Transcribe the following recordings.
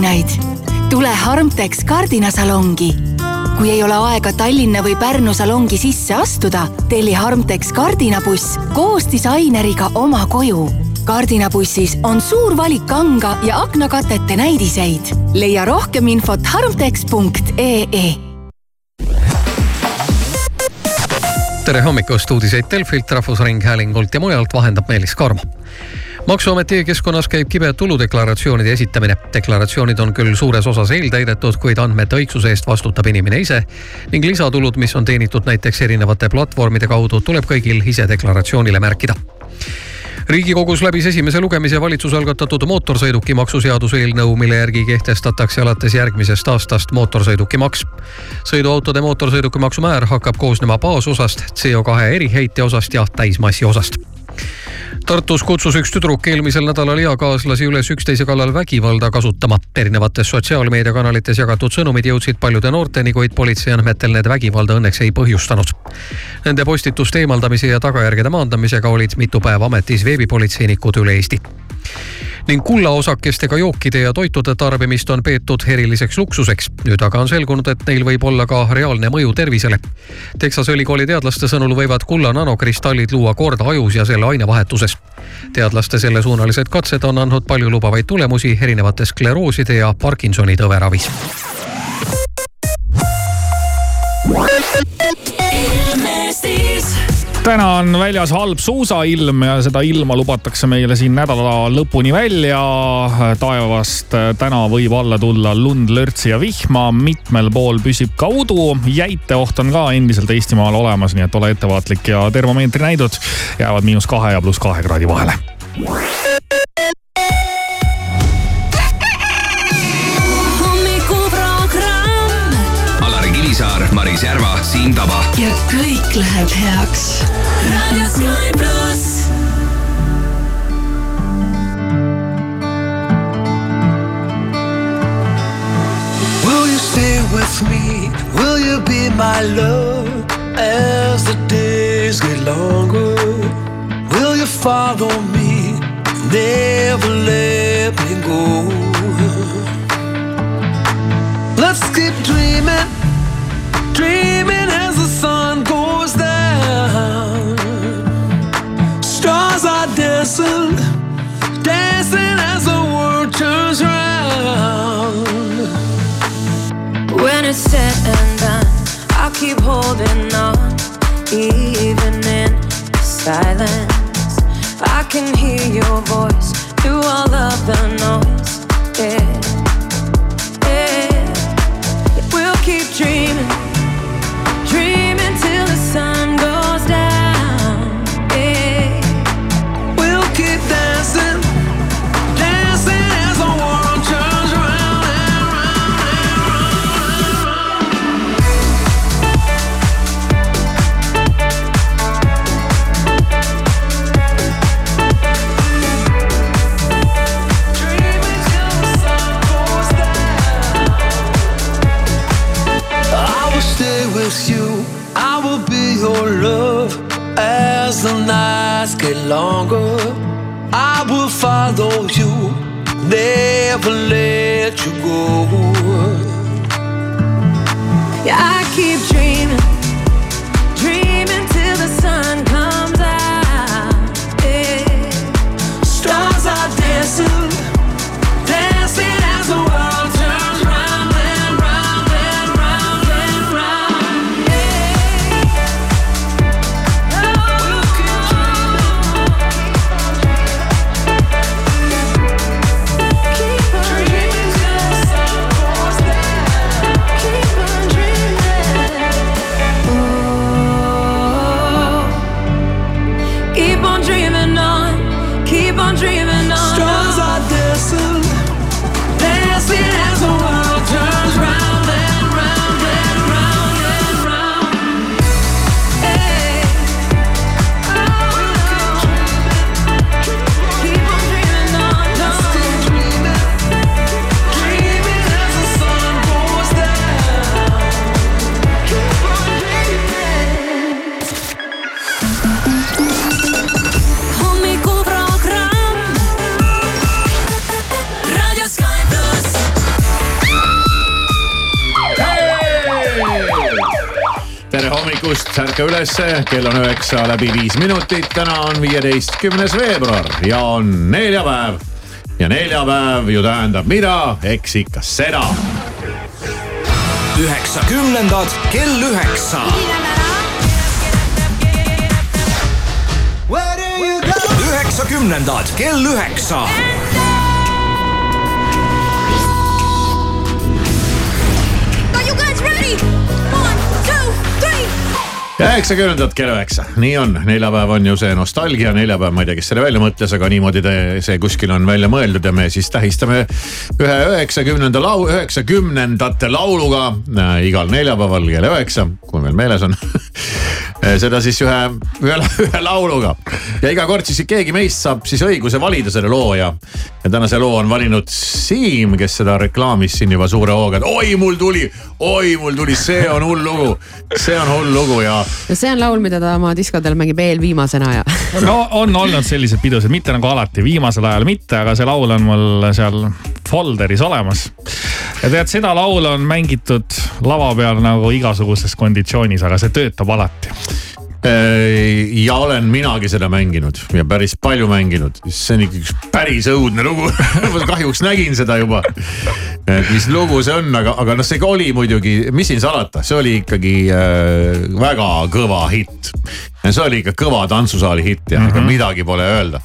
kardinaid. tule Harmtex kardinasalongi. kui ei ole aega Tallinna või Pärnu salongi sisse astuda, telli Harmtex kardinabuss koos disaineriga oma koju kardinabussis on suur valik kanga ja aknakatete näidiseid. leia rohkem infot harmtex.ee tere hommikust, uudiseid Delfilt, Rahvusringhäälingult ja mujalt vahendab Meelis Karmo maksuameti e-keskkonnas käib kibe tuludeklaratsioonide esitamine. deklaratsioonid on küll suures osas eeltäidetud, kuid andmete õigsuse eest vastutab inimene ise ning lisatulud, mis on teenitud näiteks erinevate platvormide kaudu, tuleb kõigil ise deklaratsioonile märkida riigikogus läbis esimese lugemise valitsuse algatatud mootorsõidukimaksu seaduse eelnõu, mille järgi kehtestatakse alates järgmisest aastast mootorsõidukimaks. sõiduautode mootorsõidukimaksu määr hakkab koosnema baasosast, CO2 eriheite osast ja täismassi osast Tartus kutsus üks tüdruk eelmisel nädalal eakaaslasi üles üksteise kallal vägivalda kasutama. erinevates sotsiaalmeediakanalites jagatud sõnumid jõudsid paljude noorteni, kuid politsei andmetel need vägivalda õnneks ei põhjustanud. Nende postituste eemaldamise ja tagajärgede maandamisega olid mitu päeva ametis veebipolitseinikud üle Eesti ning kullaosakestega jookide ja toitude tarbimist on peetud eriliseks luksuseks. nüüd aga on selgunud, et neil võib olla ka reaalne mõju tervisele. Texase ülikooli teadlaste sõnul võivad kulla nanokristallid luua korda ajus ja selle ainevahetuses. teadlaste sellesuunalised katsed on andnud paljulubavaid tulemusi erinevate sklerooside ja Parkinsoni tõveravis täna on väljas halb suusailm ja seda ilma lubatakse meile siin nädala lõpuni välja. taevast täna võib alla tulla lund, lörtsi ja vihma, mitmel pool püsib ka udu. jäiteoht on ka endiselt Eestimaal olemas, nii et ole ettevaatlik ja termomeetri näidud jäävad miinus kahe ja pluss kahe kraadi vahele. Maris Järva, Siim Taba. ja kõik läheb heaks. raadio Sky pluss. Will you stay with me? Will you be my love as the days get longer? Will you follow me? Never let me go. Let's keep dreaming dreaming as the sun goes down. Stars are dancing, dancing as the world turns round. When it's said and done, I'll keep holding on, even in silence. I can hear your voice through all of the noise. Yeah. Longer. I will follow you, never let you go. Ülesse, kell on üheksa läbi viis minutit, täna on viieteistkümnes veebruar ja on neljapäev. ja neljapäev ju tähendab mida, eks ikka seda. üheksakümnendad kell üheksa. üheksakümnendad kell üheksa üheksakümnendad kell üheksa, nii on, neljapäev on ju see nostalgia. Neljapäev, ma ei tea, kes selle välja mõtles, aga niimoodi te, see kuskil on välja mõeldud ja me siis tähistame ühe üheksakümnenda lau-, üheksakümnendate lauluga äh, igal neljapäeval kell üheksa, kui meil meeles on. Seda siis ühe, ühe, ühe lauluga. Ja iga kord siis keegi meist saab siis õiguse valida selle loo ja, ja tänase loo on valinud Siim, kes seda reklaamis siin juba suure hooga, et oi, mul tuli, oi, mul tuli, see on hull lugu, see on hull lugu ja see on laul, mida ta oma diskodel mängib eelviimasena ja. no on olnud sellised pidused, mitte nagu alati, viimasel ajal mitte, aga see laul on mul seal folder'is olemas. ja tead, seda laulu on mängitud lava peal nagu igasuguses konditsioonis, aga see töötab alati ja olen minagi seda mänginud ja päris palju mänginud, see on ikkagi üks päris õudne lugu ma kahjuks nägin seda juba. et mis lugu see on, aga, aga noh, see oli muidugi, mis siin salata, see oli ikkagi äh, väga kõva hitt. see oli ikka kõva tantsusaali hitt ja mm -hmm. midagi pole öelda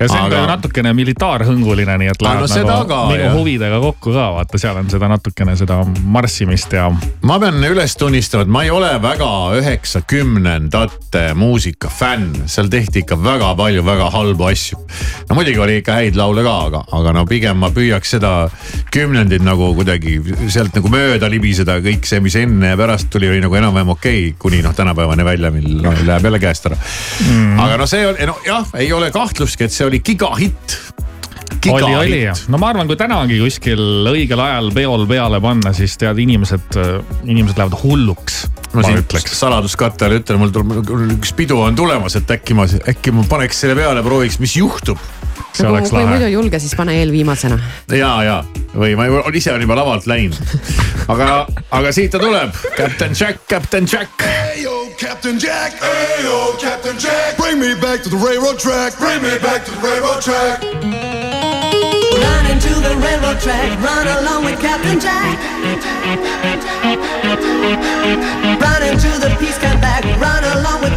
ja see on aga... ka natukene militaarhõnguline, nii et läheb no, nagu ka, minu jah. huvidega kokku ka, vaata, seal on seda natukene seda marssimist ja. ma pean üles tunnistama, et ma ei ole väga üheksakümnendate muusika fänn, seal tehti ikka väga palju väga halbu asju. no muidugi oli ikka häid laule ka, aga, aga no pigem ma püüaks seda kümnendit nagu kuidagi sealt nagu mööda libiseda, kõik see, mis enne ja pärast tuli, oli nagu enam-vähem okei okay,, kuni noh, tänapäevani välja, mil no, läheb jälle käest ära mm.. aga no see on, no jah, ei ole kahtlustki, et see oli gigahitt oli, oli jah, no ma arvan, kui tänagi kuskil õigel ajal peol peale panna, siis tead, inimesed, inimesed lähevad hulluks. ma siin saladuskattele ütlen, mul tuleb, üks pidu on tulemas, et äkki ma, äkki ma paneks selle peale, prooviks, mis juhtub. see no, oleks lahe. kui muidu ei julge, siis pane eelviimasena. ja, ja või ma ise olen juba lavalt läinud. aga, aga siit ta tuleb, Captain Jack, Captain Jack. Captain Jack, yo, Captain Jack, bring me back to the railroad track, bring me back to the railroad track. Run into the railroad track, run along with Captain Jack. Run into the peace, come back, run along with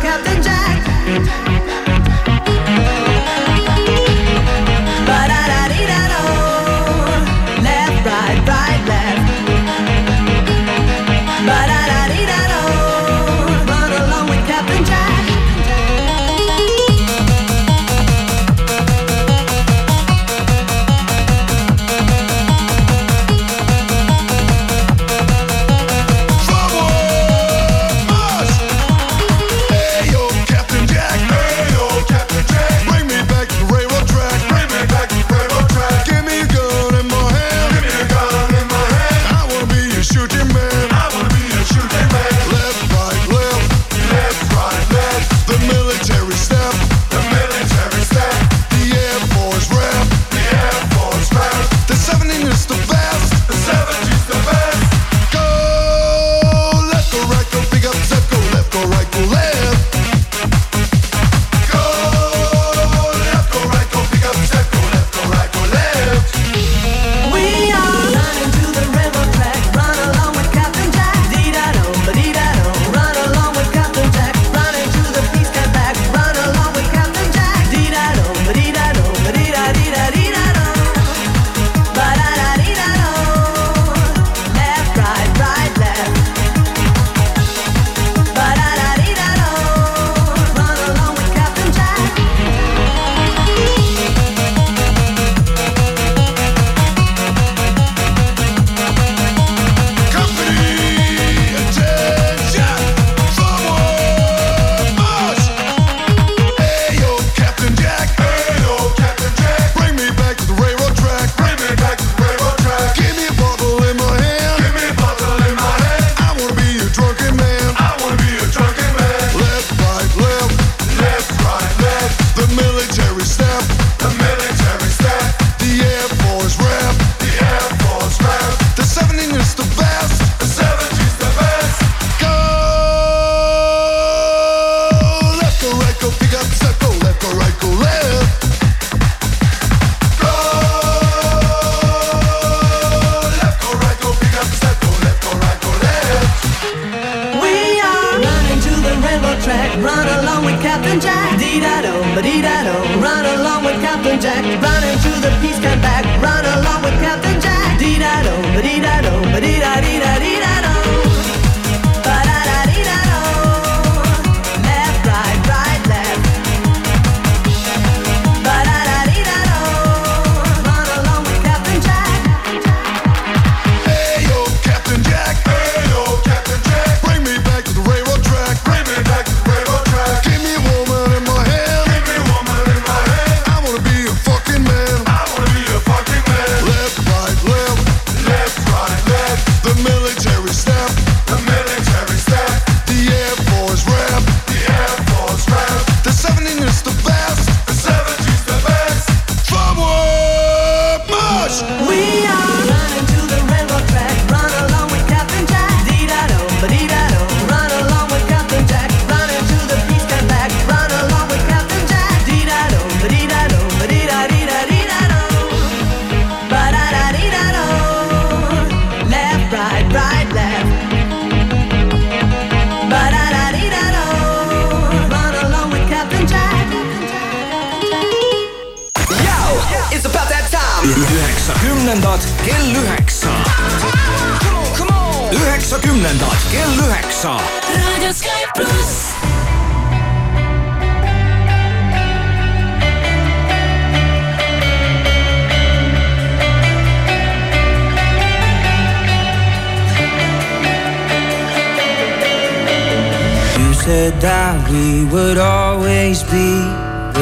we would always be.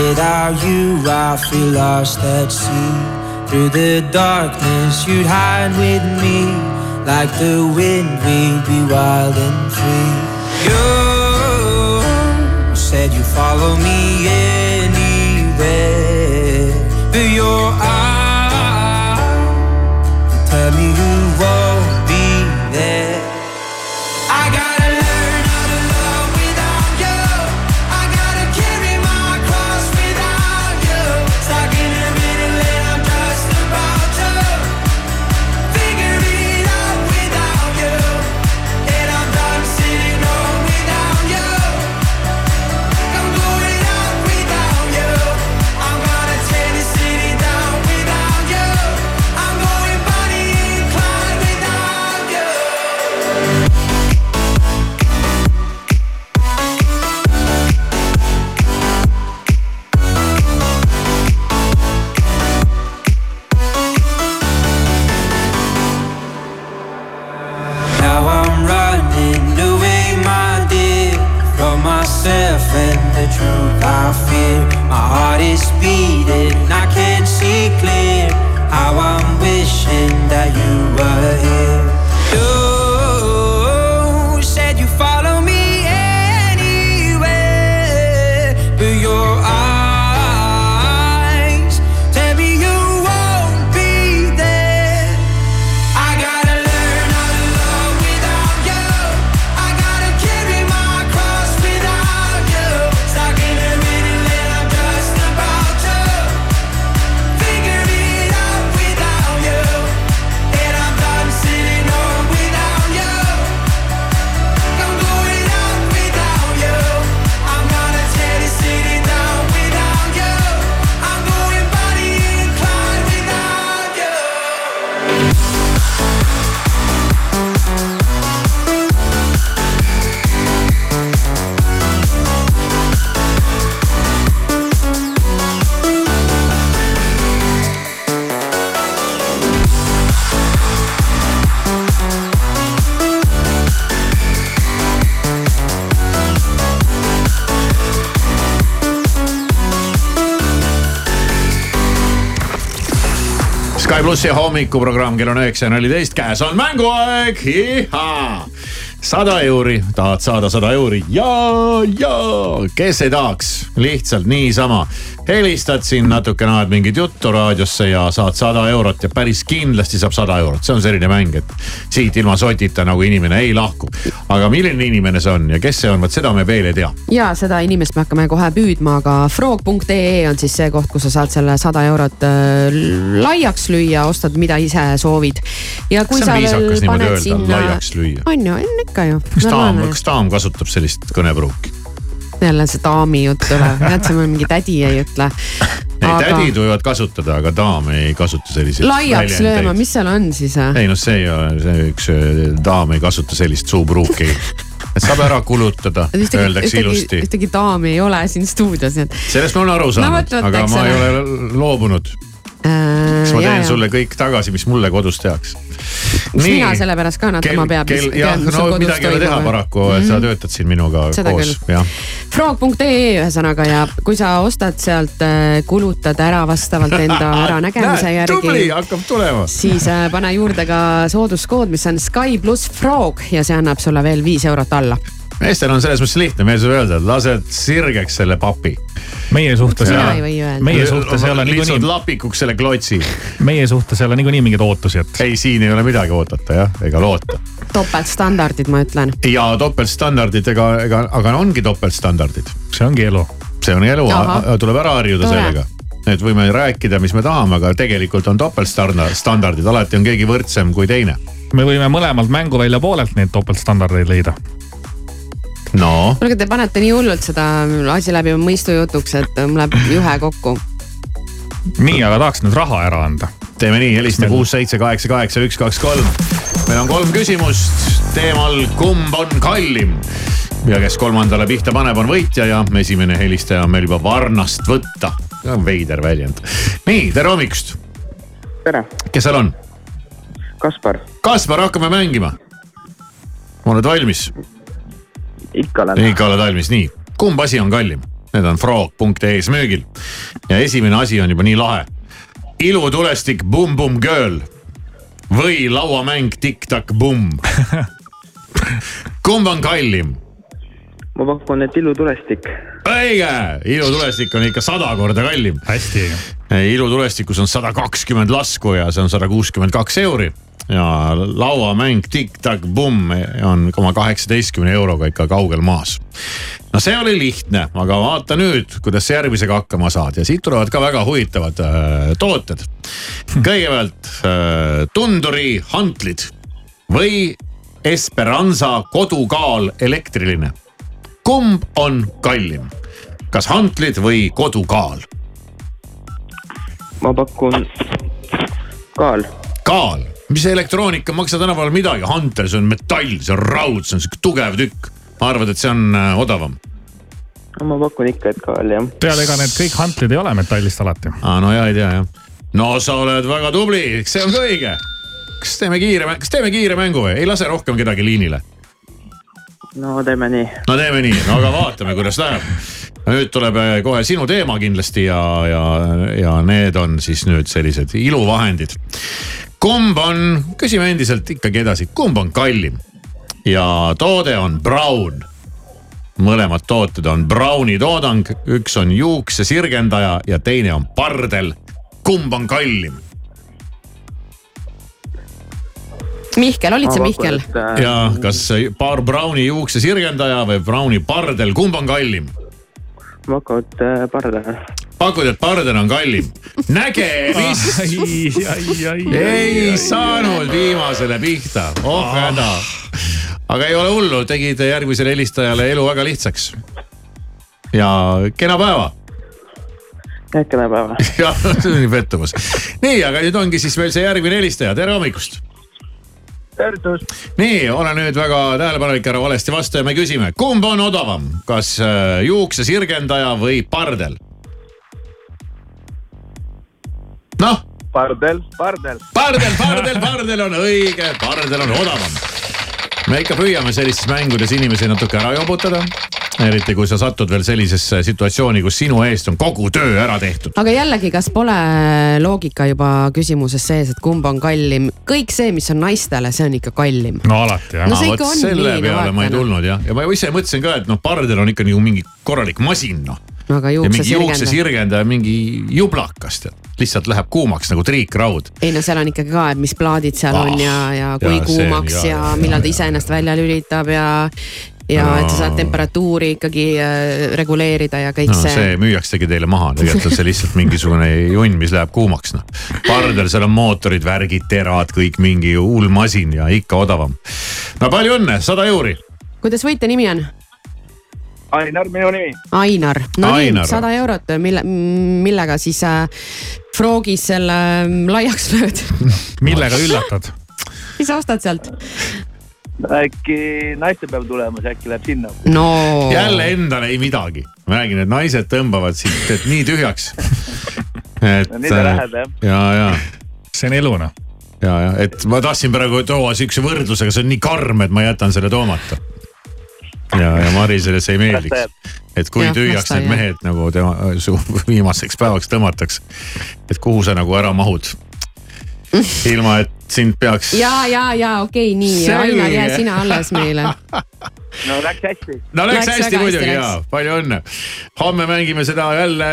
Without you, I feel lost at sea. Through the darkness, you'd hide with me. Like the wind, we'd be wild and free. You said you follow me. Plussi hommikuprogramm kell on üheksa ja neliteist, käes on mänguaeg. sada euri, tahad saada sada euri ja, ja kes ei tahaks lihtsalt niisama. Helistad siin natukene, ajad mingit juttu raadiosse ja saad sada eurot ja päris kindlasti saab sada eurot, see on selline mäng, et siit ilma sotita nagu inimene ei lahku. aga milline inimene see on ja kes see on, vot seda me veel ei tea. ja seda inimest me hakkame kohe püüdma, aga frog.ee on siis see koht, kus sa saad selle sada eurot äh, laiaks lüüa, ostad, mida ise soovid. ja kui sa veel paned öelda, sinna. laiaks lüüa. on ju, on ikka ju. kas daam, kas daam kasutab sellist kõnepruuki? Jälle see daami jutt tuleb, tead sa mingi tädi ei ütle. ei aga..., tädid võivad kasutada, aga daam ei kasuta selliseid. laiaks lööma, mis seal on siis? ei noh, see ei ole, see üks äh, daam ei kasuta sellist suupruuki. et saab ära kulutada, öeldakse ilusti. ühtegi daami ei ole siin stuudios, nii et. sellest ma olen aru saanud no,, aga ma ei ole loobunud äh,. Kas ma teen ja, sulle kõik tagasi, mis mulle kodus tehakse? mina sellepärast ka natukene peab. jah, no midagi ei ole teha paraku, mm -hmm. sa töötad siin minuga Seda koos. Frog.ee ühesõnaga ja kui sa ostad sealt, kulutad ära vastavalt enda äranägemise järgi. tubli, hakkab tulema. siis äh, pane juurde ka sooduskood, mis on Sky pluss Frog ja see annab sulle veel viis eurot alla meestel on selles mõttes lihtne, meil saab öelda, et lased sirgeks selle papi. meie suhtes ei ole, meie suhtes ei ole niikuinii. lihtsalt lapikuks selle klotsi. meie suhtes ei ole niikuinii mingeid ootusi, et. ei, siin ei ole midagi oodata jah, ega loota. topeltstandardid, ma ütlen. ja topeltstandardid, ega, ega, aga ongi topeltstandardid. see ongi elu. see on elu, tuleb ära harjuda Tore. sellega et võime rääkida, mis me tahame, aga tegelikult on topeltstandardid, alati on keegi võrdsem kui teine. me võime mõlemalt mänguvälja poolelt neid topeltstandardeid leida no. kuulge, te panete nii hullult seda asi läbi mõistujutuks, et mul läheb juhe kokku. nii, aga tahaks nüüd raha ära anda. teeme nii, helista kuus, seitse, kaheksa, kaheksa, üks, kaks, kolm meil on kolm küsimust teemal, kumb on kallim ja kes kolmandale pihta paneb, on võitja ja esimene helistaja on meil juba varnast võtta. veider väljend. nii, tere hommikust. tere. kes seal on? Kaspar. Kaspar, hakkame mängima. oled valmis? Ikka olen. ikka oled valmis, nii. kumb asi on kallim? Need on frog.ee-s müügil. ja esimene asi on juba nii lahe. ilutulestik Bum Bum Girl või lauamäng Tiktak Bum kumb on kallim? ma pakun, et ilutulestik. õige, ilutulestik on ikka sada korda kallim. hästi õige. ilutulestikus on sada kakskümmend lasku ja see on sada kuuskümmend kaks euri ja lauamäng Tiktak-Bumm on oma kaheksateistkümne euroga ikka kaugel maas. no see oli lihtne, aga vaata nüüd, kuidas sa järgmisega hakkama saad ja siit tulevad ka väga huvitavad äh, tooted. kõigepealt äh, tunduri hantlid või Esperanza kodukaal elektriline. kumb on kallim, kas hantlid või kodukaal? ma pakun kaal. kaal, mis elektroonika ei maksa tänapäeval midagi, hantel, see on metall, see on raud, see on sihuke tugev tükk. arvad, et see on äh, odavam? ma pakun ikka, et kaal jah. peale, ega need kõik hantlid ei ole metallist alati. aa, no ja ei tea jah. no sa oled väga tubli, see on ka õige. kas teeme kiire, kas teeme kiire mängu või, ei lase rohkem kedagi liinile? no teeme nii. no teeme nii, no aga vaatame, kuidas läheb. nüüd tuleb äh, kohe sinu teema kindlasti ja, ja, ja need on siis nüüd sellised iluvahendid. Kumb on, küsime endiselt ikkagi edasi, kumb on kallim? ja toode on Brown. mõlemad tooted on Browni toodang, üks on juuksesirgendaja ja teine on pardel. kumb on kallim? Mihkel, olid sa Mihkel? äh, ja kas paar Browni juuksesirgendaja või Browni pardel, kumb on kallim? ma pakun, et äh, pardal. Pakud, et pardel on kallim? nägemist ei saanud viimasele pihta, oh häda. aga ei ole hullu, tegid järgmisele helistajale elu väga lihtsaks. ja kena päeva. kena päeva. jah, see oli pettumus. nii, aga nüüd ongi siis veel see järgmine helistaja, tere hommikust tervitus. nii, ole nüüd väga tähelepanelik, ära valesti vasta ja me küsime, kumb on odavam, kas äh, juuksesirgendaja või pardel? Noh. pardel, pardel. pardel, pardel, pardel on õige, pardel on odavam. me ikka püüame sellistes mängudes inimesi natuke ära jobutada. eriti kui sa satud veel sellisesse situatsiooni, kus sinu eest on kogu töö ära tehtud. aga jällegi, kas pole loogika juba küsimuses sees, et kumb on kallim? kõik see, mis on naistele, see on ikka kallim. no alati jah No see vot ikka on selle nii, peale ma ei noh. tulnud jah, ja ma ise mõtlesin ka, et noh, pardel on ikka nagu mingi korralik masin noh. No aga ja juuksesirgendaja. juuksesirgendaja, mingi jublakas tead, lihtsalt läheb kuumaks nagu triikraud. ei no seal on ikkagi ka, et mis plaadid seal Ah, on ja, ja kui see- kuumaks jaa, ja, jaa, ja millal ta ise ennast välja lülitab ja. ja No. et sa saad temperatuuri ikkagi äh, reguleerida ja kõik no see, see müüaksegi teile maha, tegelikult on see lihtsalt mingisugune junn, mis läheb kuumaks noh. pardel, seal on mootorid, värgid, terad, kõik mingi hull masin ja ikka odavam. no palju õnne, sada euri. kuidas võitja nimi on? Ainar, minu nimi. Ainar, no Ainar. nii, sada eurot, mille, millega siis äh, Frogis selle mm, laiaks lööd millega üllatad? mis sa ostad sealt? äkki naistepäev tulemas, äkki läheb sinna. no. jälle endale ei midagi. ma räägin, et naised tõmbavad siit et nii tühjaks. et. No nii ta läheb, jah. ja, ja. see on elu noh. ja, ja, et ma tahtsin praegu tuua siukse võrdlusega, see on nii karm, et ma jätan selle toomata. Ja, ja Marisele see ei meeldiks. et kui Jah, tühjaks need mehed nagu tema su viimaseks päevaks tõmmatakse. et kuhu sa nagu ära mahud. ilma, et sind peaks. ja, ja, ja okei okay,, nii. Ainar, jää sina alles meile. no läks hästi. no läks, Läks läks hästi muidugi hästi, ja palju õnne. homme mängime seda jälle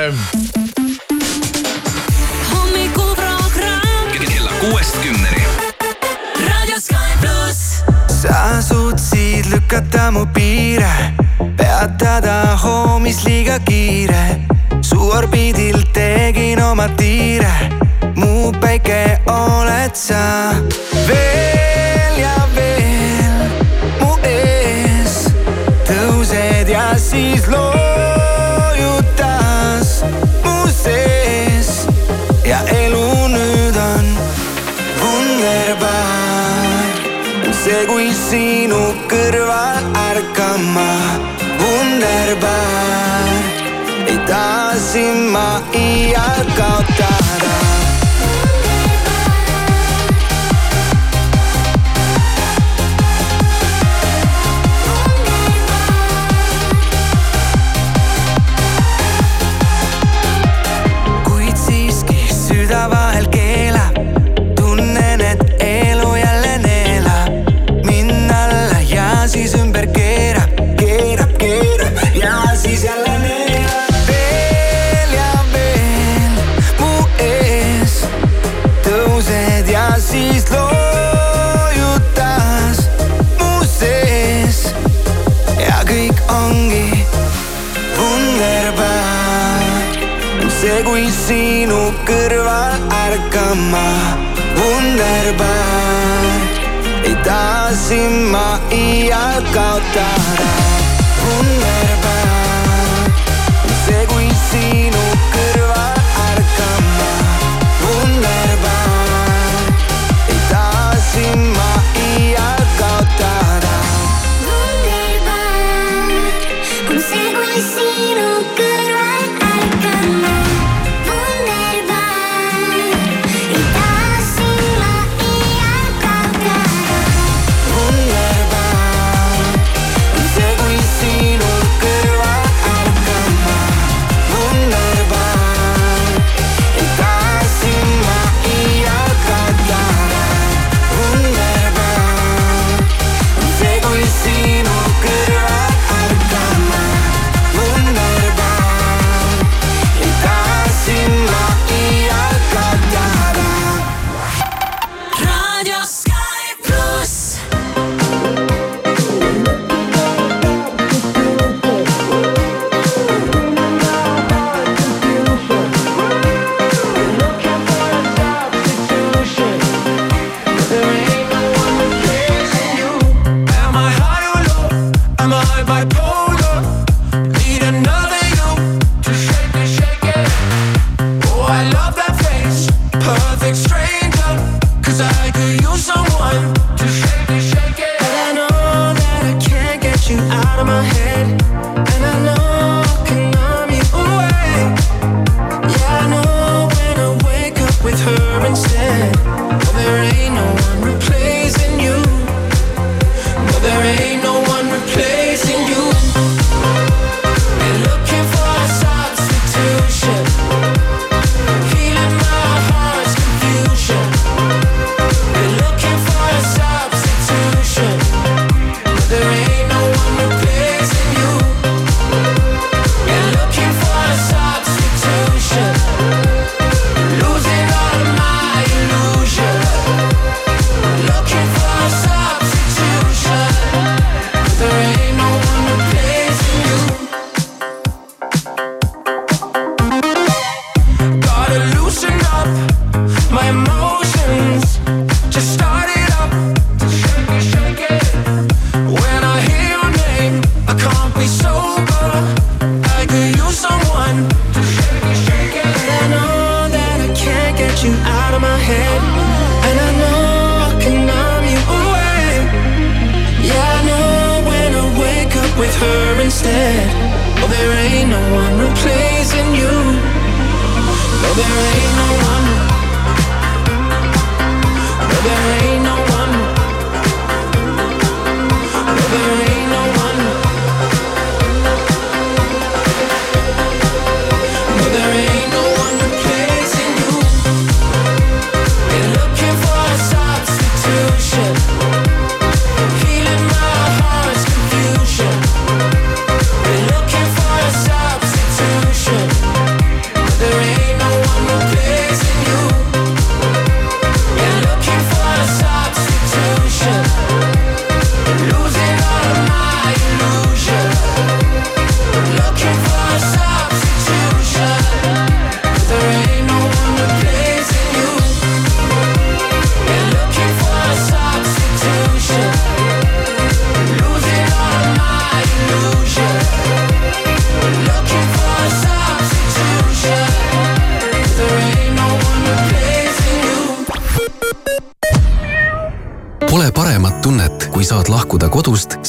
hommikuprogramm kella kuuest kümneni. Sa suutsid lükata mu piire, peatada hoomis liiga kiire. su orbiidil tegin oma tiire, mu päike oled sa. veel ja veel mu ees tõused ja siis loojud silma iial kaota kõnverbaan ei taha siin ma iial kaotada. kõnverbaan.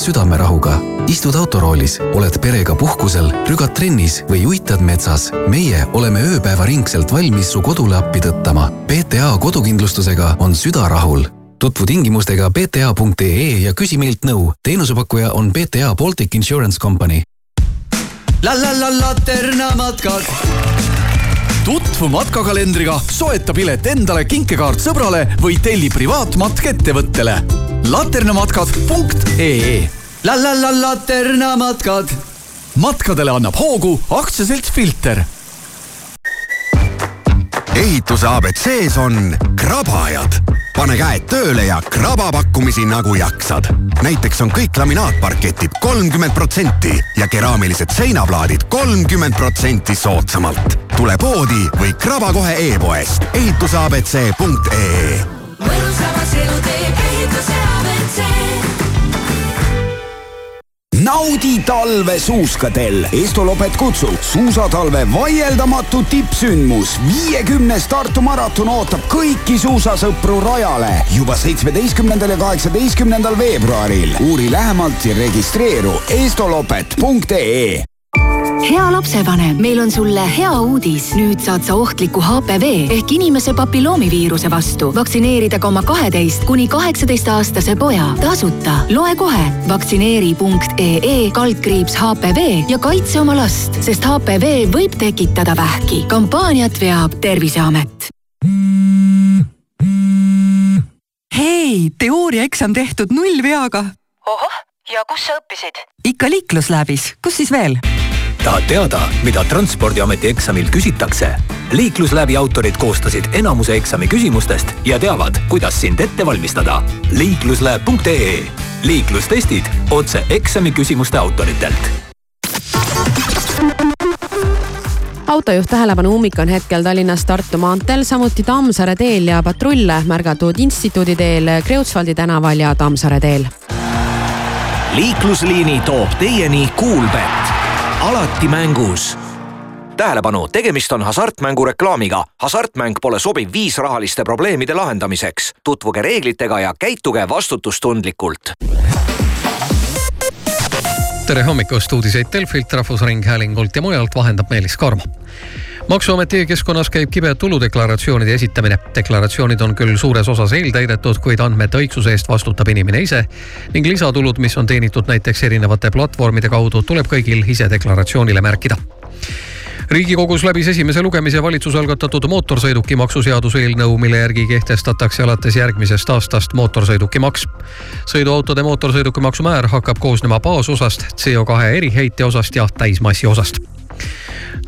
Südamerahuga. istud autoroolis, oled perega puhkusel, rügad trennis või uitad metsas. meie oleme ööpäevaringselt valmis su kodule appi tõttama. PTA kodukindlustusega on süda rahul tutvu tingimustega bta.ee ja küsi meilt nõu. teenusepakkuja on BTA Baltic Insurance Company. la la la Laterna matkad tutvu matkakalendriga, soeta pilet endale, kinkekaart sõbrale või telli privaatmatk ettevõttele. laternamatkad.ee La la la Laterna matkad. matkadele annab hoogu aktsiaselts Filter ehituse abc-s on krabajad. pane käed tööle ja kraba pakkumisi nagu jaksad. näiteks on kõik laminaatparketid kolmkümmend protsenti ja keraamilised seinaplaadid kolmkümmend protsenti soodsamalt. tule poodi või kraba kohe e-poest ehituseabc.ee mõnusamaks elu teeb ehituse naudi talve suuskadel. Estolopet kutsub suusatalve vaieldamatu tippsündmus. viiekümnes Tartu maraton ootab kõiki suusasõpru rajale juba seitsmeteistkümnendal ja kaheksateistkümnendal veebruaril. uuri lähemalt ja registreeru estolopet.ee hea lapsevanem, meil on sulle hea uudis. nüüd saad sa ohtliku HPV ehk inimese papilloomiviiruse vastu vaktsineerida ka oma kaheteist kuni kaheksateist aastase poja tasuta. loe kohe vaktsineeri.ee kaldkriips HPV ja kaitse oma last, sest HPV võib tekitada vähki. kampaaniat veab Terviseamet. hei, teooriaeksam tehtud nullveaga. ohoh, ja kus sa õppisid? ikka liiklusläbis, kus siis veel? Tahad teada, mida Transpordiameti eksamil küsitakse? liiklusläbi autorid koostasid enamuse eksami küsimustest ja teavad, kuidas sind ette valmistada. liiklusläeb.ee liiklustestid otse eksami küsimuste autoritelt autojuht tähelepanu ummik on hetkel Tallinnas Tartu maanteel, samuti Tammsaare teel ja patrulle märgatud Instituudi teel, Kreutzwaldi tänaval ja Tammsaare teel. liiklusliini toob teieni Kuulbett, alati mängus tähelepanu, tegemist on hasartmängureklaamiga. hasartmäng pole sobiv viis rahaliste probleemide lahendamiseks. tutvuge reeglitega ja käituge vastutustundlikult. tere hommikust, uudiseid Delfilt, Rahvusringhäälingult ja mujalt vahendab Meelis Karmo maksuameti e-keskkonnas käib kibe tuludeklaratsioonide esitamine. deklaratsioonid on küll suures osas eeltäidetud, kuid andmete õigsuse eest vastutab inimene ise ning lisatulud, mis on teenitud näiteks erinevate platvormide kaudu, tuleb kõigil ise deklaratsioonile märkida riigikogus läbis esimese lugemise valitsuse algatatud mootorsõidukimaksu seaduse eelnõu, mille järgi kehtestatakse alates järgmisest aastast mootorsõidukimaks. sõiduautode mootorsõidukimaksu määr hakkab koosnema baasosast, CO2 eriheite osast ja täismassi osast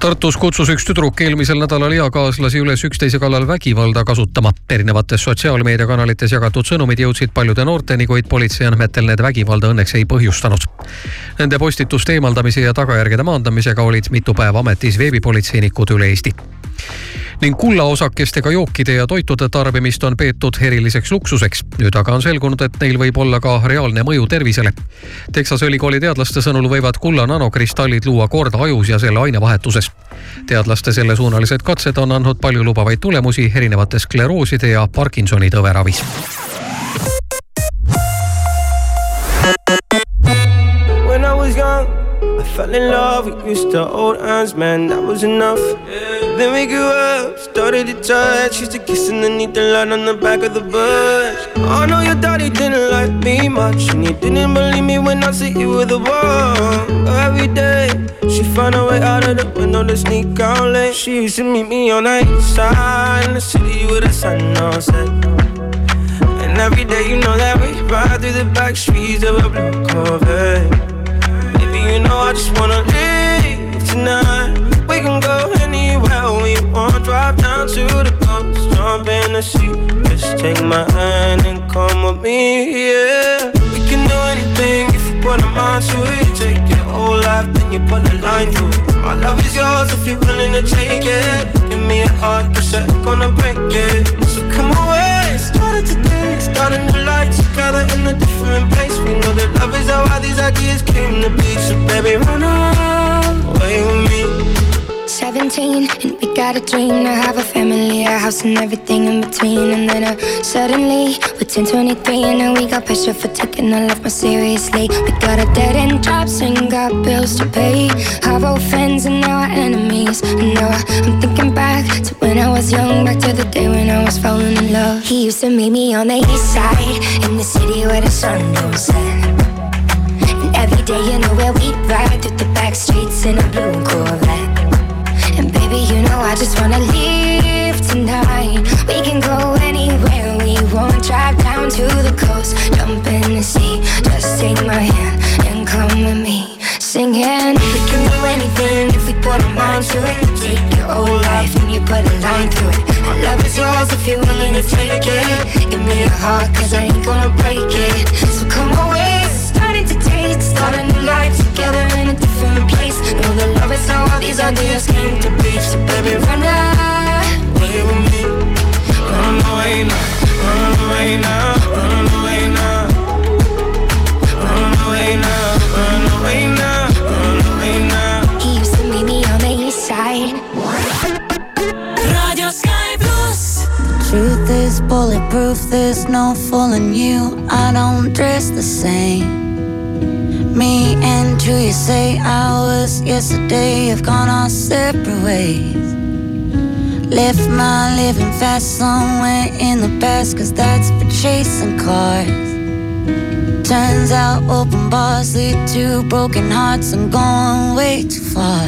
Tartus kutsus üks tüdruk eelmisel nädalal eakaaslasi üles üksteise kallal vägivalda kasutama. erinevates sotsiaalmeediakanalites jagatud sõnumid jõudsid paljude noorteni, kuid politsei andmetel need vägivalda õnneks ei põhjustanud. Nende postituste eemaldamise ja tagajärgede maandamisega olid mitu päeva ametis veebipolitseinikud üle Eesti ning kullaosakestega jookide ja toitude tarbimist on peetud eriliseks luksuseks. nüüd aga on selgunud, et neil võib olla ka reaalne mõju tervisele. Texase ülikooli teadlaste sõnul võivad kulla nanokristallid luua korda ajus ja selle ainevahetuses. teadlaste sellesuunalised katsed on andnud paljulubavaid tulemusi erinevate sklerooside ja Parkinsoni was young, I fell in love. We used to hold hands, man, that was enough. Then we grew up, started to touch. Used to kiss underneath the light on the back of the bus. Oh, I know your daddy didn't like me much, and he didn't believe me when I said you were the one. Every day, she found a way out of the window to sneak out late. She used to meet me on the east side in the city with the sun on set. And every day, you know that we ride through the back streets of a blue Corvette. Baby, you know I just wanna leave tonight. We can go anywhere we want. Drive down to the coast, jump in the sea. Just take my hand and come with me, yeah. We can do anything if you put a mind to it. Take your whole life, then you put a line through it. My love is yours if you're willing to take it. Give me a heart, cause I'm gonna break it. So come away, today. Start a new life together in a different place. We know that love is how all these ideas came to be. So baby, run away with me. 17, and we got a dream to have a family, a house, and everything in between. And then uh, suddenly, we're 10, 23, and now we got pressure for taking our life more seriously. We got a dead end jobs and got bills to pay. Our old friends and now our enemies. And now I'm thinking back to I was young, back to the day when I was falling in love. He used to meet me on the east side, in the city where the sun don't set. And every day, you know where we'd ride through the back streets in a blue Corvette. And baby, you know I just wanna leave tonight. We can go anywhere we want. Drive down to the coast, jump in the sea. Just take my hand and come with me. Singing, we can do anything if we put our minds to it. Take your whole life and you put a line through it. And love is yours if you're willing to take it. Give me your heart, cause I ain't gonna break it. So come away, starting to taste. Start a new life together in a different place. Know the love is how all these ideas came to be. So baby, run away with me. Run away now, run away now, run away now. East. Radio Sky Plus. Truth is bulletproof, there's no fooling you. I don't dress the same. Me and who you say I was yesterday have gone our separate ways. Left my living fast somewhere in the past, cause that's for chasing cars. Turns out open bars lead to broken hearts and going way too far.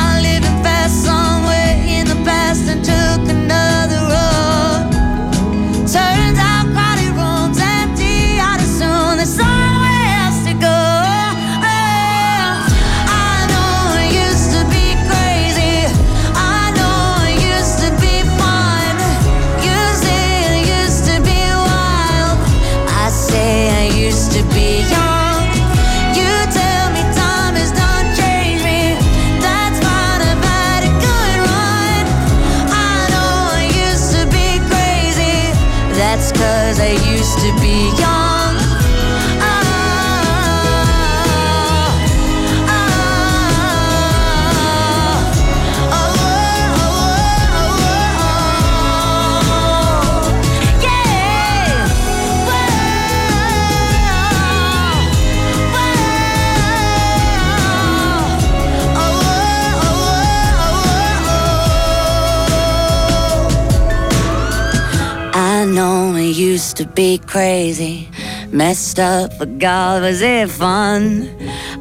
I know it used to be crazy, messed up, but God, was it fun?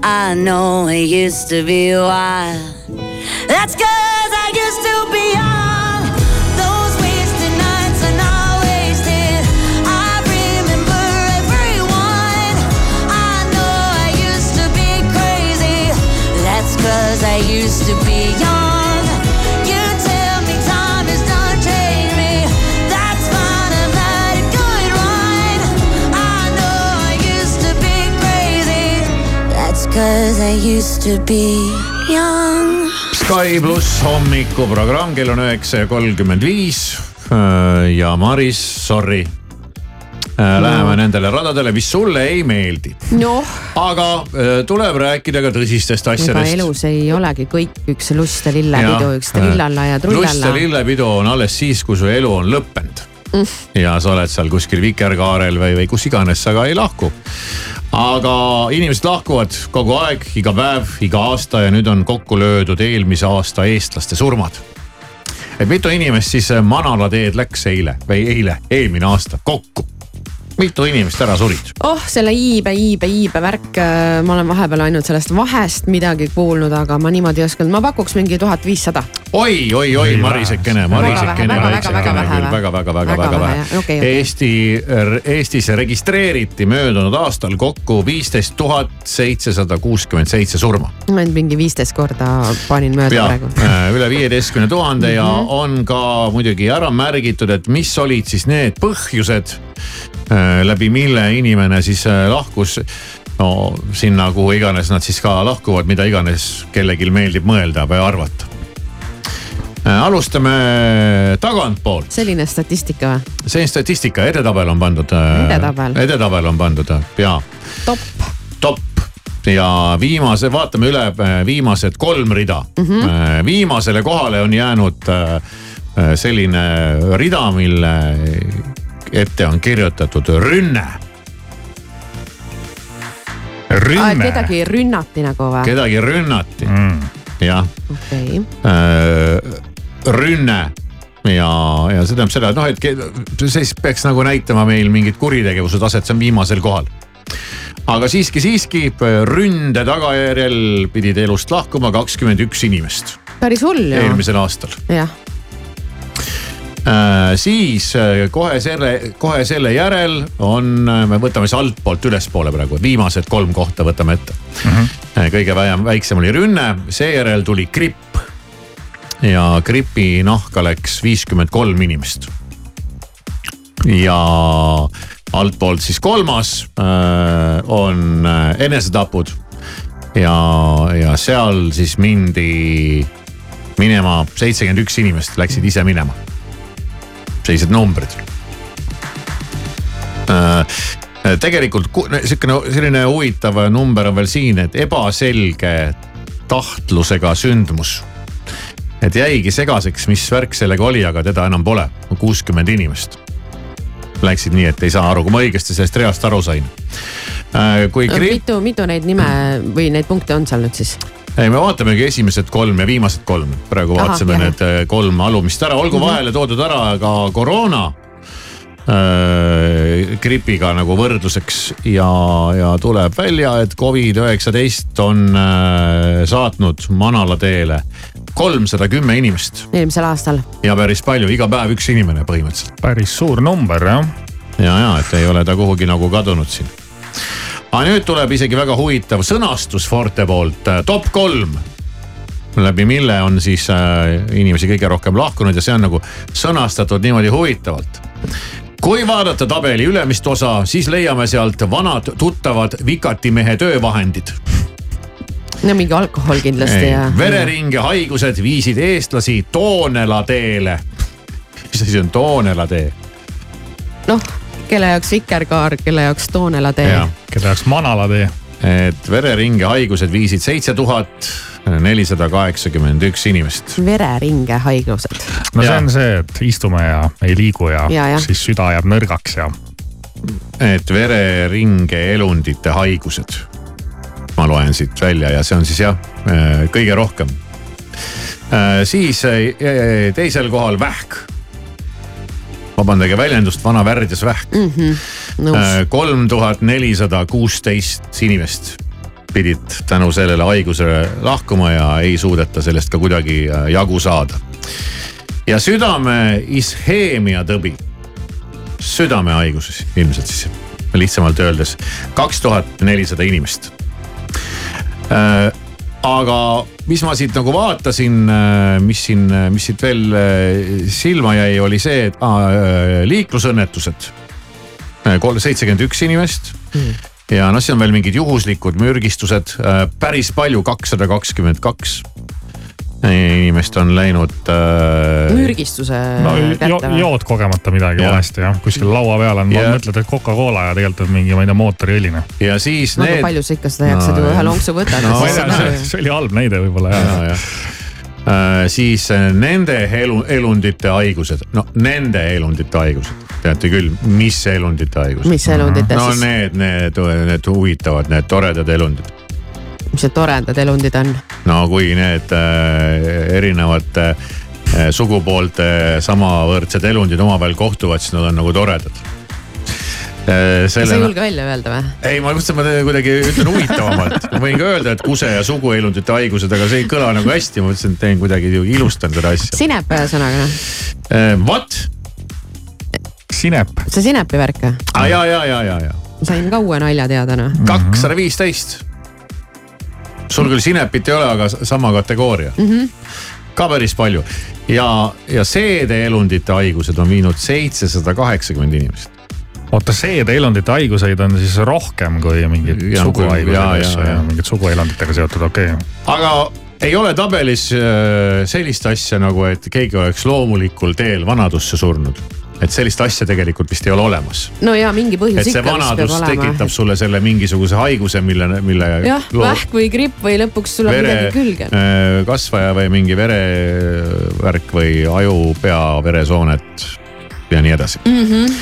I know it used to be wild. That's cause I used to be young. Those wasted nights are not wasted. I remember everyone. I know I used to be crazy. That's cause I used to be young. Sky pluss hommikuprogramm, kell on üheksa ja kolmkümmend viis. ja Maris, sorry. Läheme nendele radadele, mis sulle ei meeldi. noh, aga äh, tuleb rääkida ka tõsistest ega asjadest. elus ei olegi kõik üks lust ja lillepidu, üks trillalla ja lust ja trullalla. lillepidu on alles siis, kui su elu on lõppenud Mm. ja sa oled seal kuskil vikerkaarel või, või kus iganes sa ka ei lahku. Aga inimesed lahkuvad kogu aeg, iga päev, iga aasta ja nüüd on kokku löödud eelmise aasta eestlaste surmad. et mitu inimest siis Manala teed läks eile või eile, eelmine aasta kokku? Mitu inimest ära surid? oh, selle iibe, iibe, iibe värk, ma olen vahepeal ainult sellest vahest midagi kuulnud, aga ma niimoodi ei osanud, ma pakuks mingi tuhat viissada. oi, oi, oi, Marisekene, Marisekene, Väga vähe, väga, väga Marisekene vähe küll või? väga, väga, väga, Väga väga vähe, vähe jah. Okei, okei. Eesti, Eestis registreeriti möödunud aastal kokku viisteist tuhat seitsesada kuuskümmend seitse surma. ma ainult mingi viisteist korda panin mööda ja praegu. üle viieteistkümne tuhande ja Mhm. on ka muidugi ära märgitud, et mis olid siis need põhjused, läbi mille inimene siis äh, lahkus no sinna, kuhu iganes nad siis ka lahkuvad, mida iganes kellelgi meeldib mõelda või arvata. alustame tagantpoolt, selline statistika või? see statistika, edetabel on pandud. Edetabel. edetabel on pandud ja. top. top ja viimase, vaatame üle äh, viimased kolm rida mm. -hmm. viimasele kohale on jäänud äh, äh, selline rida, mille ette on kirjutatud rünne. kedagi rünnati nagu või? kedagi rünnati mm., jah okei, äh, rünne ja, ja see tähendab seda, et noh, et siis peaks nagu näitama meil mingit kuritegevuse taset, see on viimasel kohal. aga siiski, siiski ründe tagajärjel pidid elust lahkuma kakskümmend üks inimest päris hull ju. eelmisel aastal. jah, siis äh, kohe selle, kohe selle järel on, me võtame siis altpoolt ülespoole praegu, viimased kolm kohta võtame ette mm. -hmm. kõige vähem, väiksem oli rünne, seejärel tuli gripp ja gripi nahka läks viiskümmend kolm inimest. ja altpoolt siis kolmas äh, on äh, enesetapud ja, ja seal siis mindi minema, seitsekümmend üks inimest läksid ise minema. Sellised numbrid. tegelikult ku- sihukene selline huvitav number on veel siin, et ebaselge tahtlusega sündmus et jäigi segaseks, mis värk sellega oli, aga teda enam pole, kuuskümmend inimest. Läksid nii, et ei saa aru, kui ma õigesti sellest reast aru sain. kui gripp, mitu, mitu neid nime või neid punkte on seal nüüd siis? Ei me vaatamegi esimesed kolm ja viimased kolm, praegu Ahah, vaatasime jah. need äh, kolm alumist ära, olgu Mhm. vahele toodud ära ka koroona äh, gripiga nagu võrdluseks ja, ja tuleb välja, et Covid-19 on äh, saatnud manala teele kolmsada kümme inimest eelmisel aastal. ja päris palju, iga päev üks inimene põhimõtteliselt. päris suur number jah. ja, ja et ei ole ta kuhugi nagu kadunud siin. Aga nüüd tuleb isegi väga huvitav sõnastus Forte poolt, top kolm läbi mille on siis äh, inimesi kõige rohkem lahkunud ja see on nagu sõnastatud niimoodi huvitavalt. kui vaadata tabeli ülemist osa, siis leiame sealt vanad tuttavad vikatimehe töövahendid. no mingi alkohol kindlasti ja. vereringe haigused viisid eestlasi Toonela teele. mis asi on Toonela tee? noh, kelle jaoks Vikerkaar, kelle jaoks Toonela tee. kelle jaoks Manala tee. et vereringe haigused viisid seitse tuhat nelisada kaheksakümmend üks inimest. vereringe haigused. no see on see, et istume ja ei liigu ja, Ja, jah. siis süda jääb nõrgaks ja. et vereringe elundite haigused. ma loen siit välja ja see on siis jah, kõige rohkem. siis eh, teisel kohal vähk. Vabandage väljendust, vana värdjas vähk. Mhm, nõus. kolm tuhat nelisada kuusteist inimest pidid tänu sellele haigusele lahkuma ja ei suudeta sellest ka kuidagi äh, jagu saada. ja südame isheemia tõbi, südamehaiguses ilmselt siis lihtsamalt öeldes kaks tuhat nelisada inimest. Aga mis ma siit nagu vaatasin, mis siin, mis siit veel äh, silma jäi, oli see, et ah, liiklusõnnetused. kolm, seitsekümmend üks inimest. Ja noh, siin on veel mingid juhuslikud mürgistused, päris palju, kakssada kakskümmend kaks inimest on läinud äh,. mürgistuse no kätte või? jood kogemata midagi Jah. valesti jah, kuskil laua peal on Ja- mõtled, et Coca-Cola ja tegelikult on mingi, ma ei tea, mootoriõline. ja siis no need. palju sa ikka seda jaksad ju ühe lonksu võtad no,. ma ei tea, see, see oli halb näide võib-olla jah ja,. jah. Äh, siis äh, nende elu, elundite haigused, no nende elundite haigused, teate küll, mis elundite haigused. mis elundite no siis, need, need, need huvitavad, need toredad elundid. Mis need toredad elundid on? no kui need äh, erinevate äh, sugupoolte samavõrdsed elundid omavahel kohtuvad, siis nad on nagu toredad. sa ei julge välja öelda või? ei, ma et ma kuidagi ütlen huvitavamalt, ma võin ka öelda, et kuse ja suguelundite haigused, aga see ei kõla nagu hästi, ma mõtlesin, et teen kuidagi, ilustan seda asja. sinep ühesõnaga noh, What? sinep. see sinepi värk või? aa ja, ja, ja, ja, ja ma sain ka uue nalja teada noh. kakssada viisteist. Sul küll sinepit ei ole, aga sama kategooria, Mhm. ka päris palju ja, ja seedeelundite haigused on viinud seitsesada kaheksakümmend inimest. oota, seedeelundite haiguseid on siis rohkem kui mingid Ja, suguhaigused ja, ja, asju ja ja. mingid suguelunditega seotud, okei okay.. aga ei ole tabelis äh, sellist asja nagu, et keegi oleks loomulikul teel vanadusse surnud. Et sellist asja tegelikult vist ei ole olemas. no ja mingi põhjus et see ikka vist peab vanadus olema. tekitab sulle selle mingisuguse haiguse, mille, mille. jah, vähk või gripp või lõpuks sul on midagi külge. äh, kasvaja või mingi verevärk või aju, pea, veresoonet ja nii edasi. Mm -hmm.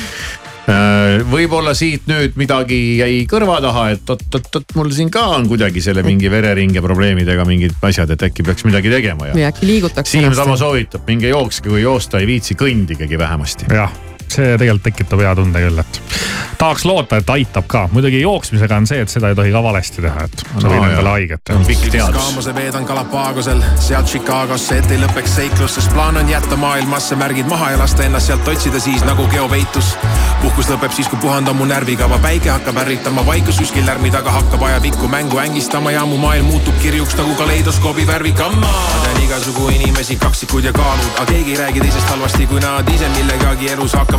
Võib-olla siit nüüd midagi jäi kõrva taha, et oot-oot-oot, mul siin ka on kuidagi selle mingi vereringe probleemidega mingid asjad, et äkki peaks midagi tegema ja. või äkki liigutaks Siim sama soovitab, minge jookske, kui joosta ei viitsi, kõndigegi vähemasti. jah, see tegelikult tekitab hea tunde küll, et tahaks loota, et aitab ka, muidugi jooksmisega on see, et seda ei tohi ka valesti teha, et sa No võid endale haiget teha. pikk teadus. kaamuse veedan Galapagosel, sealt Chicagosse, et ei lõpeks seiklus, sest plaan on jätta maailmasse märgid maha ja lasta ennast sealt otsida siis nagu geopeitus. puhkus lõpeb siis, kui puhand on mu närvikava, päike hakkab ärritama, vaikus kuskil lärmi taga hakkab ajapikku mängu ängistama ja mu maailm muutub kirjuks nagu kaleidoskoobi värvikamma. ma tean igasugu inimesi, kaksikud ja kaalud, aga keegi ei räägi teisest halvasti, kui nad ise millegagi elus hakkama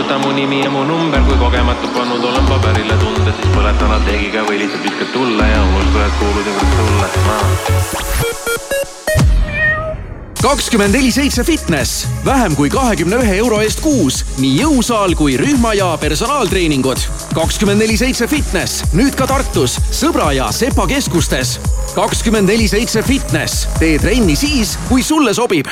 kustuta mu nimi ja mu number, kui kogemata pannud olen paberile tunded, siis põleta lateegiga või lihtsalt viskad tulle ja unusta, et kuulusin kord sulle, ma kakskümmend neli seitse fitness, vähem kui kahekümne ühe euro eest kuus, nii jõusaal kui rühma ja personaaltreeningud. kakskümmend neli seitse fitness, nüüd ka Tartus Sõbra ja Sepa keskustes. kakskümmend neli seitse fitness, tee trenni siis, kui sulle sobib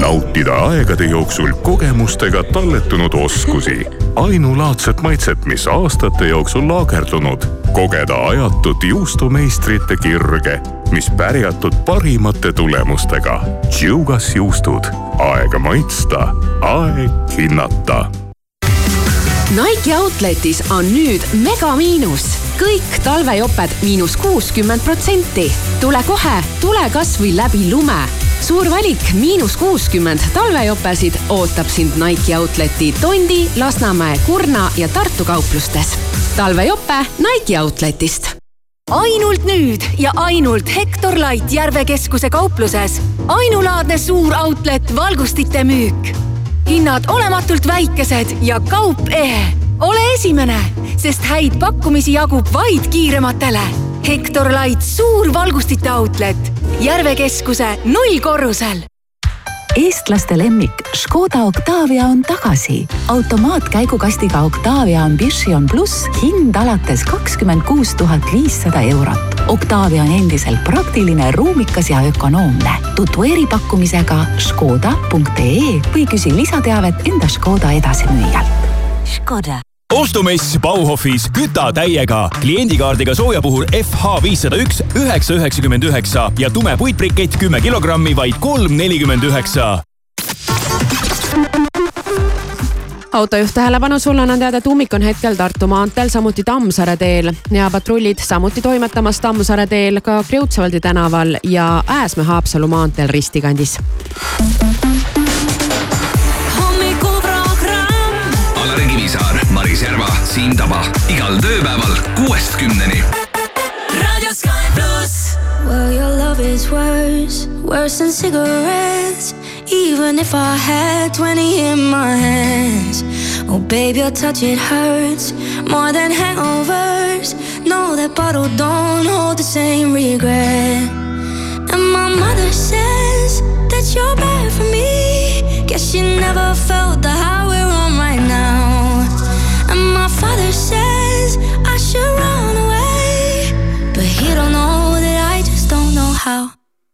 nautida aegade jooksul kogemustega talletunud oskusi, ainulaadset maitset, mis aastate jooksul laagerdunud, kogeda ajatut juustumeistrite kirge, mis pärjatud parimate tulemustega. Tšugas juustud, aega maitsta, aeg hinnata Nike Outletis on nüüd megamiinus, kõik talvejoped miinus kuuskümmend protsenti. tule kohe, tule kasvõi läbi lume. Suur valik miinus kuuskümmend talvejopesid ootab sind Nike Outleti Tondi, Lasnamäe, Kurna ja Tartu kauplustes. talvejope Nike Outletist ainult nüüd ja ainult Hektor Light Järve keskuse kaupluses ainulaadne suur outlet valgustite müük. hinnad olematult väikesed ja kaup ehe. ole esimene, sest häid pakkumisi jagub vaid kiirematele. Hektor Light suur valgustite outlet Järve keskuse nullkorrusel eestlaste lemmik Škoda Octavia on tagasi. automaatkäigukastiga Octavia Ambition pluss hind alates kakskümmend kuus tuhat viissada eurot. Octavia on endiselt praktiline, ruumikas ja ökonoomne. tutvu eripakkumisega škoda.ee või küsi lisateavet enda Škoda edasimüüjalt. Škoda ostumess Bauhofis küta täiega. kliendikaardiga sooja puhul FH viissada üks, üheksa üheksakümmend üheksa ja tume puitbrikett kümme kilogrammi, vaid kolm nelikümmend üheksa autojuht tähelepanu, sulle annan teada, et ummik on hetkel Tartu maanteel, samuti Tammsaare teel ja patrullid samuti toimetamas Tammsaare teel ka Kreutzwaldi tänaval ja Ääsmäe-Haapsalu maanteel ristikandis. Alari Kivisaar, Maris Järva, Siim Taba igal tööpäeval kuuest kümneni. Radio Sky pluss. Well, your love is worse, worse than cigarettes. Even if I had 20 in my hands. Oh, babe, your touch, it hurts more than hangovers. No, that bottle don't hold the same regret. And my mother says that you're bad for me. Guess she never felt the high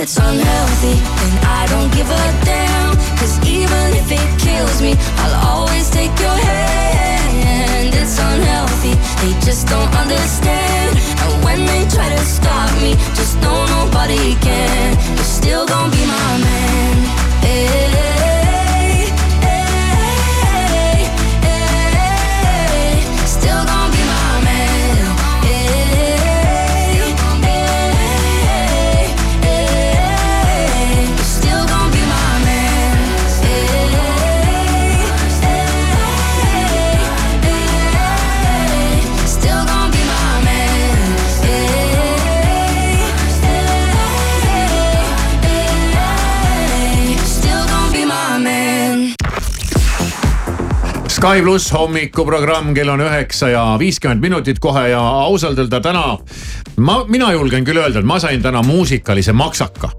It's unhealthy, then I don't give a damn. Cause even if it kills me, I'll always take your hand. It's unhealthy, they just don't understand. And when they try to stop me, just know nobody can. You're still gonna be my man. Sky pluss hommikuprogramm, kell on üheksa ja viiskümmend minutit kohe ja ausalt öelda täna. ma, mina julgen küll öelda, et ma sain täna muusikalise maksaka.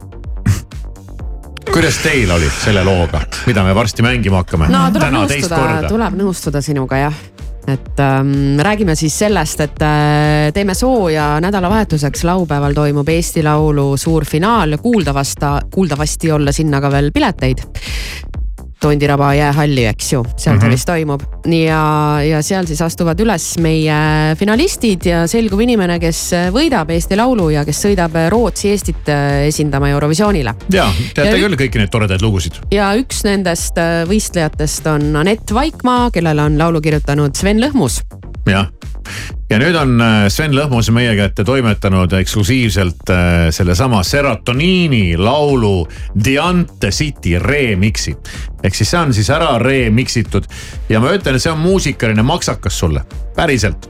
kuidas teil oli selle looga, mida me varsti mängima hakkame? no täna teist korda. tuleb nõustuda sinuga jah et ähm, räägime siis sellest, et äh, teeme sooja nädalavahetuseks, laupäeval toimub Eesti Laulu suur finaal, kuuldavasta, kuuldavasti olla sinna ka veel pileteid. Tondiraba jäähalli, eks ju, seal Mhm. see vist toimub ja, ja seal siis astuvad üles meie finalistid ja selgub inimene, kes võidab Eesti Laulu ja kes sõidab Rootsi Eestit äh, esindama Eurovisioonile ja teate Ja- küll kõiki neid toredaid lugusid. ja üks nendest äh, võistlejatest on Anett Vaikmaa, kellele on laulu kirjutanud Sven Lõhmus. Jah, ja nüüd on äh, Sven Lõhmus meie kätte toimetanud eksklusiivselt äh, sellesama Serotoniini laulu Diante City remix'i. ehk siis see on siis ära remix itud ja ma ütlen, et see on muusikaline maksakas sulle, päriselt.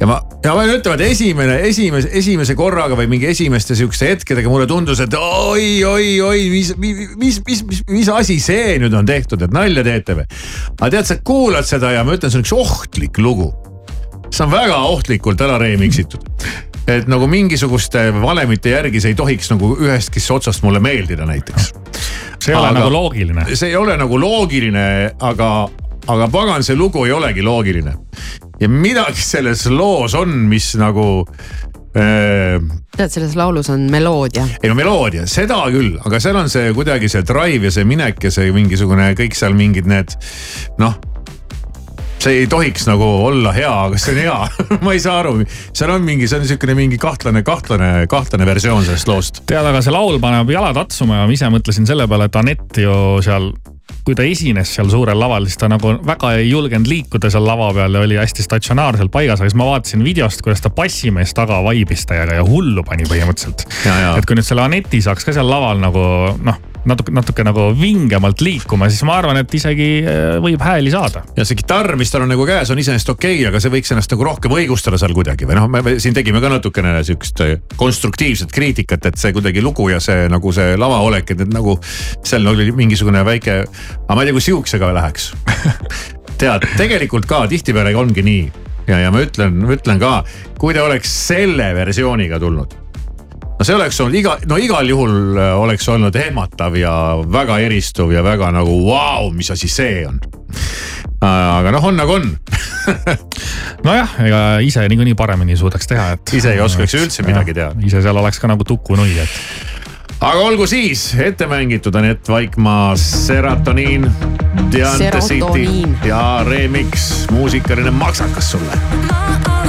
ja ma, ja ma pean ütlema, et esimene, esimese, esimese korraga või mingi esimeste sihukeste hetkedega mulle tundus, et oi, oi, oi, mis, mis, mis, mis, mis, mis asi see nüüd on tehtud, et nalja teete või. aga tead, sa kuulad seda ja ma ütlen, see on üks ohtlik lugu see on väga ohtlikult ära remix itud. et nagu mingisuguste valemite järgi see ei tohiks nagu ühestki otsast mulle meeldida näiteks. See ei ole nagu loogiline. see ei ole nagu loogiline, aga, aga pagan, see lugu ei olegi loogiline. ja midagi selles loos on, mis nagu Äh, tead, selles laulus on meloodia. ei no meloodia, seda küll, aga seal on see kuidagi see drive ja see minek ja see mingisugune kõik seal mingid need noh see ei tohiks nagu olla hea, aga see on hea ma ei saa aru, seal on mingi, see on niisugune mingi kahtlane, kahtlane, kahtlane versioon sellest loost. tead, aga see laul paneb jalad atsuma ja ma ise mõtlesin selle peale, et Anett ju seal, kui ta esines seal suurel laval, siis ta nagu väga ei julgenud liikuda seal lava peal ja oli hästi statsionaarselt paigas, aga siis ma vaatasin videost, kuidas ta bassimees taga vaibis täiega ja hullu pani põhimõtteliselt. et kui nüüd selle Aneti saaks ka seal laval nagu noh, natuke, natuke nagu vingemalt liikuma, siis ma arvan, et isegi äh, võib hääli saada. ja see kitarr, mis tal on nagu käes, on iseenesest okei okay,, aga see võiks ennast nagu rohkem õigustada seal kuidagi või noh, me siin tegime ka natukene sihukest konstruktiivset kriitikat, et see kuidagi lugu ja see nagu see lavaolek, et nagu seal oli mingisugune väike, aga ma ei tea, kui sihukesega läheks. tead, tegelikult ka tihtipeale ongi nii ja, ja ma ütlen, ma ütlen ka, kui ta oleks selle versiooniga tulnud no see oleks olnud iga, no igal juhul äh, oleks olnud ehmatav ja väga eristuv ja väga nagu vau, mis asi see on. aga noh, on nagu on. nojah, ega ise niikuinii paremini suudaks teha, et. ise ei oskaks üldse midagi teha. ise seal oleks ka nagu tukunui, et. aga olgu siis, ette mängitud Anett Vaikmaa Seratoniin, Diante City Serotoniin. ja remix, muusikaline maksakas sulle.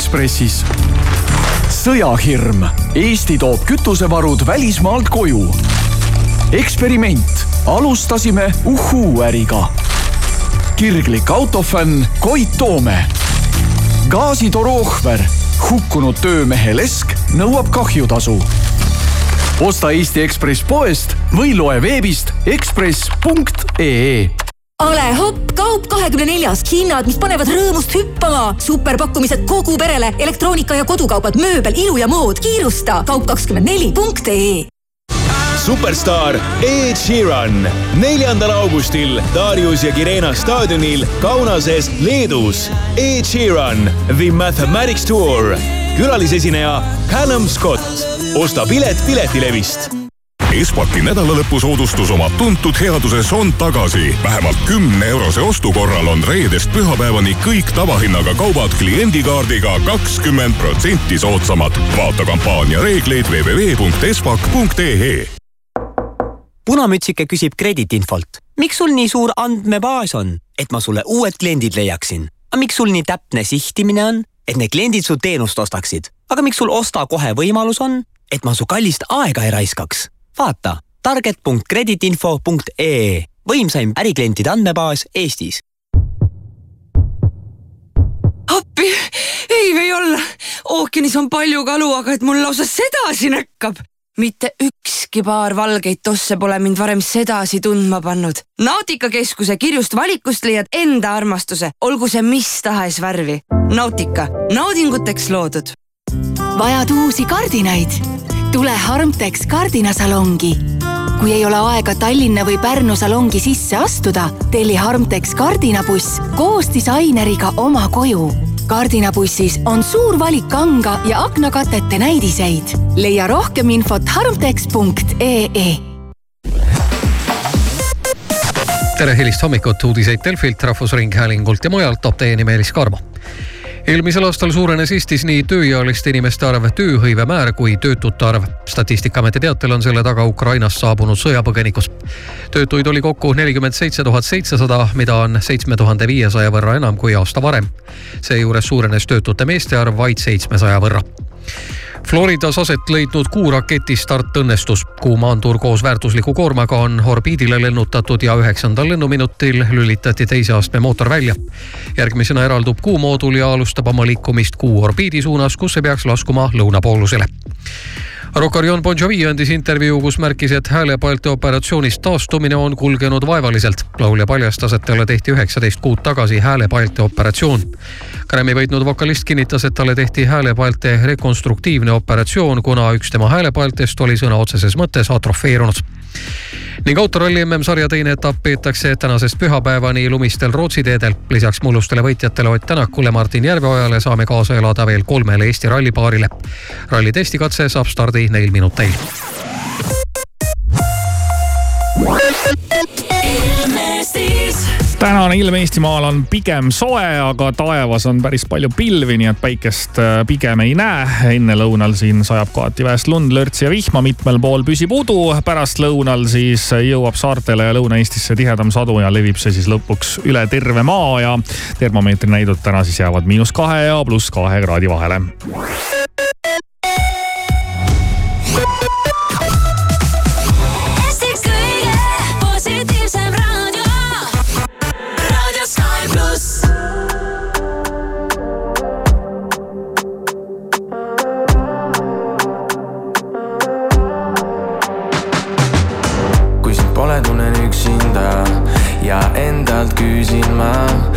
Ekspressis. sõjahirm, Eesti toob kütusevarud välismaalt koju. eksperiment, alustasime uhhuu äriga. kirglik autofänn Koit Toome. gaasitoru ohver, hukkunud töömehe lesk nõuab kahjutasu. osta Eesti Ekspress poest või loe veebist ekspress.ee kahekümne neljas, hinnad, mis panevad rõõmust hüppama. superpakkumised kogu perele, elektroonika ja kodukaubad, mööbel, ilu ja mood. kiirusta kaup kakskümmend neli punkt ee superstaar Ed Sheeran neljandal augustil Darius ja Kirena staadionil Kaunases, Leedus. Ed Sheeran, The Mathematics Tour, külalisesineja Callum Scott. osta pilet Piletilevist Espaki nädalalõpusoodustus oma tuntud headuses on tagasi. vähemalt kümne eurose ostu korral on reedest pühapäevani kõik tavahinnaga kaubad kliendikaardiga kakskümmend protsenti soodsamad. vaata kampaania reegleid www.espak.ee punamütsike küsib krediitinfolt. miks sul nii suur andmebaas on, et ma sulle uued kliendid leiaksin? aga miks sul nii täpne sihtimine on, et need kliendid su teenust ostaksid? aga miks sul osta kohe võimalus on, et ma su kallist aega ei raiskaks? Vaata target.krediitinfo.ee, võimsaim äriklientide andmebaas Eestis. appi, ei või olla. ookeanis on palju kalu, aga et mul lausa sedasi näkkab. mitte ükski paar valgeid tosse pole mind varem sedasi tundma pannud. Nautika keskuse kirjust valikust leiad enda armastuse, olgu see mis tahes värvi. Nautika, naudinguteks loodud. vajad uusi kardinaid? Tule Harmtex kardinasalongi. kui ei ole aega Tallinna või Pärnu salongi sisse astuda, telli Harmtex kardinabuss koos disaineriga oma koju. kardinabussis on suur valik kanga ja aknakatete näidiseid. leia rohkem infot harmtex.ee tere hilist hommikut, uudiseid Delfilt, Rahvusringhäälingult ja mujalt toob teieni Meelis Karmo eelmisel aastal suurenes Eestis nii tööealiste inimeste arv, tööhõive määr kui töötute arv. statistikaameti teatel on selle taga Ukrainast saabunud sõjapõgenikud. töötuid oli kokku nelikümmend seitse tuhat seitsesada, mida on seitsme tuhande viiesaja võrra enam kui aasta varem. seejuures suurenes töötute meeste arv vaid seitsmesaja võrra Floridas aset leidnud kuuraketi start õnnestus. kuu maantuur koos väärtusliku koormaga on orbiidile lennutatud ja üheksandal lennuminutil lülitati teise astme mootor välja. järgmisena eraldub kuumoodul ja alustab oma liikumist kuu orbiidi suunas, kus see peaks laskuma lõunapoolusele Rocarion Bon Jovi andis intervjuu, kus märkis, et häälepaelte operatsioonist taastumine on kulgenud vaevaliselt. laulja paljastas, et talle tehti üheksateist kuud tagasi häälepaelte operatsioon. Grammy võitnud vokalist kinnitas, et talle tehti häälepaelte rekonstruktiivne operatsioon, kuna üks tema häälepaeltest oli sõna otseses mõttes atrofeerunud ning autoralli MM-sarja teine etapp peetakse tänasest pühapäevani lumistel Rootsi teedel. lisaks mullustele võitjatele Ott Tänakule, Martin Järveojale saame kaasa elada veel kolmele Eesti rallipaarile. ralli testikatse saab stardi neil minuteil. Tänane ilm Eestimaal on pigem soe, aga taevas on päris palju pilvi, nii et päikest äh, pigem ei näe. ennelõunal siin sajab kohati vähest lund, lörtsi ja vihma, mitmel pool püsib udu. pärastlõunal siis jõuab saartele ja Lõuna-Eestisse tihedam sadu ja levib see siis lõpuks üle terve maa ja termomeetri näidud täna siis jäävad miinus kahe ja pluss kahe kraadi vahele using my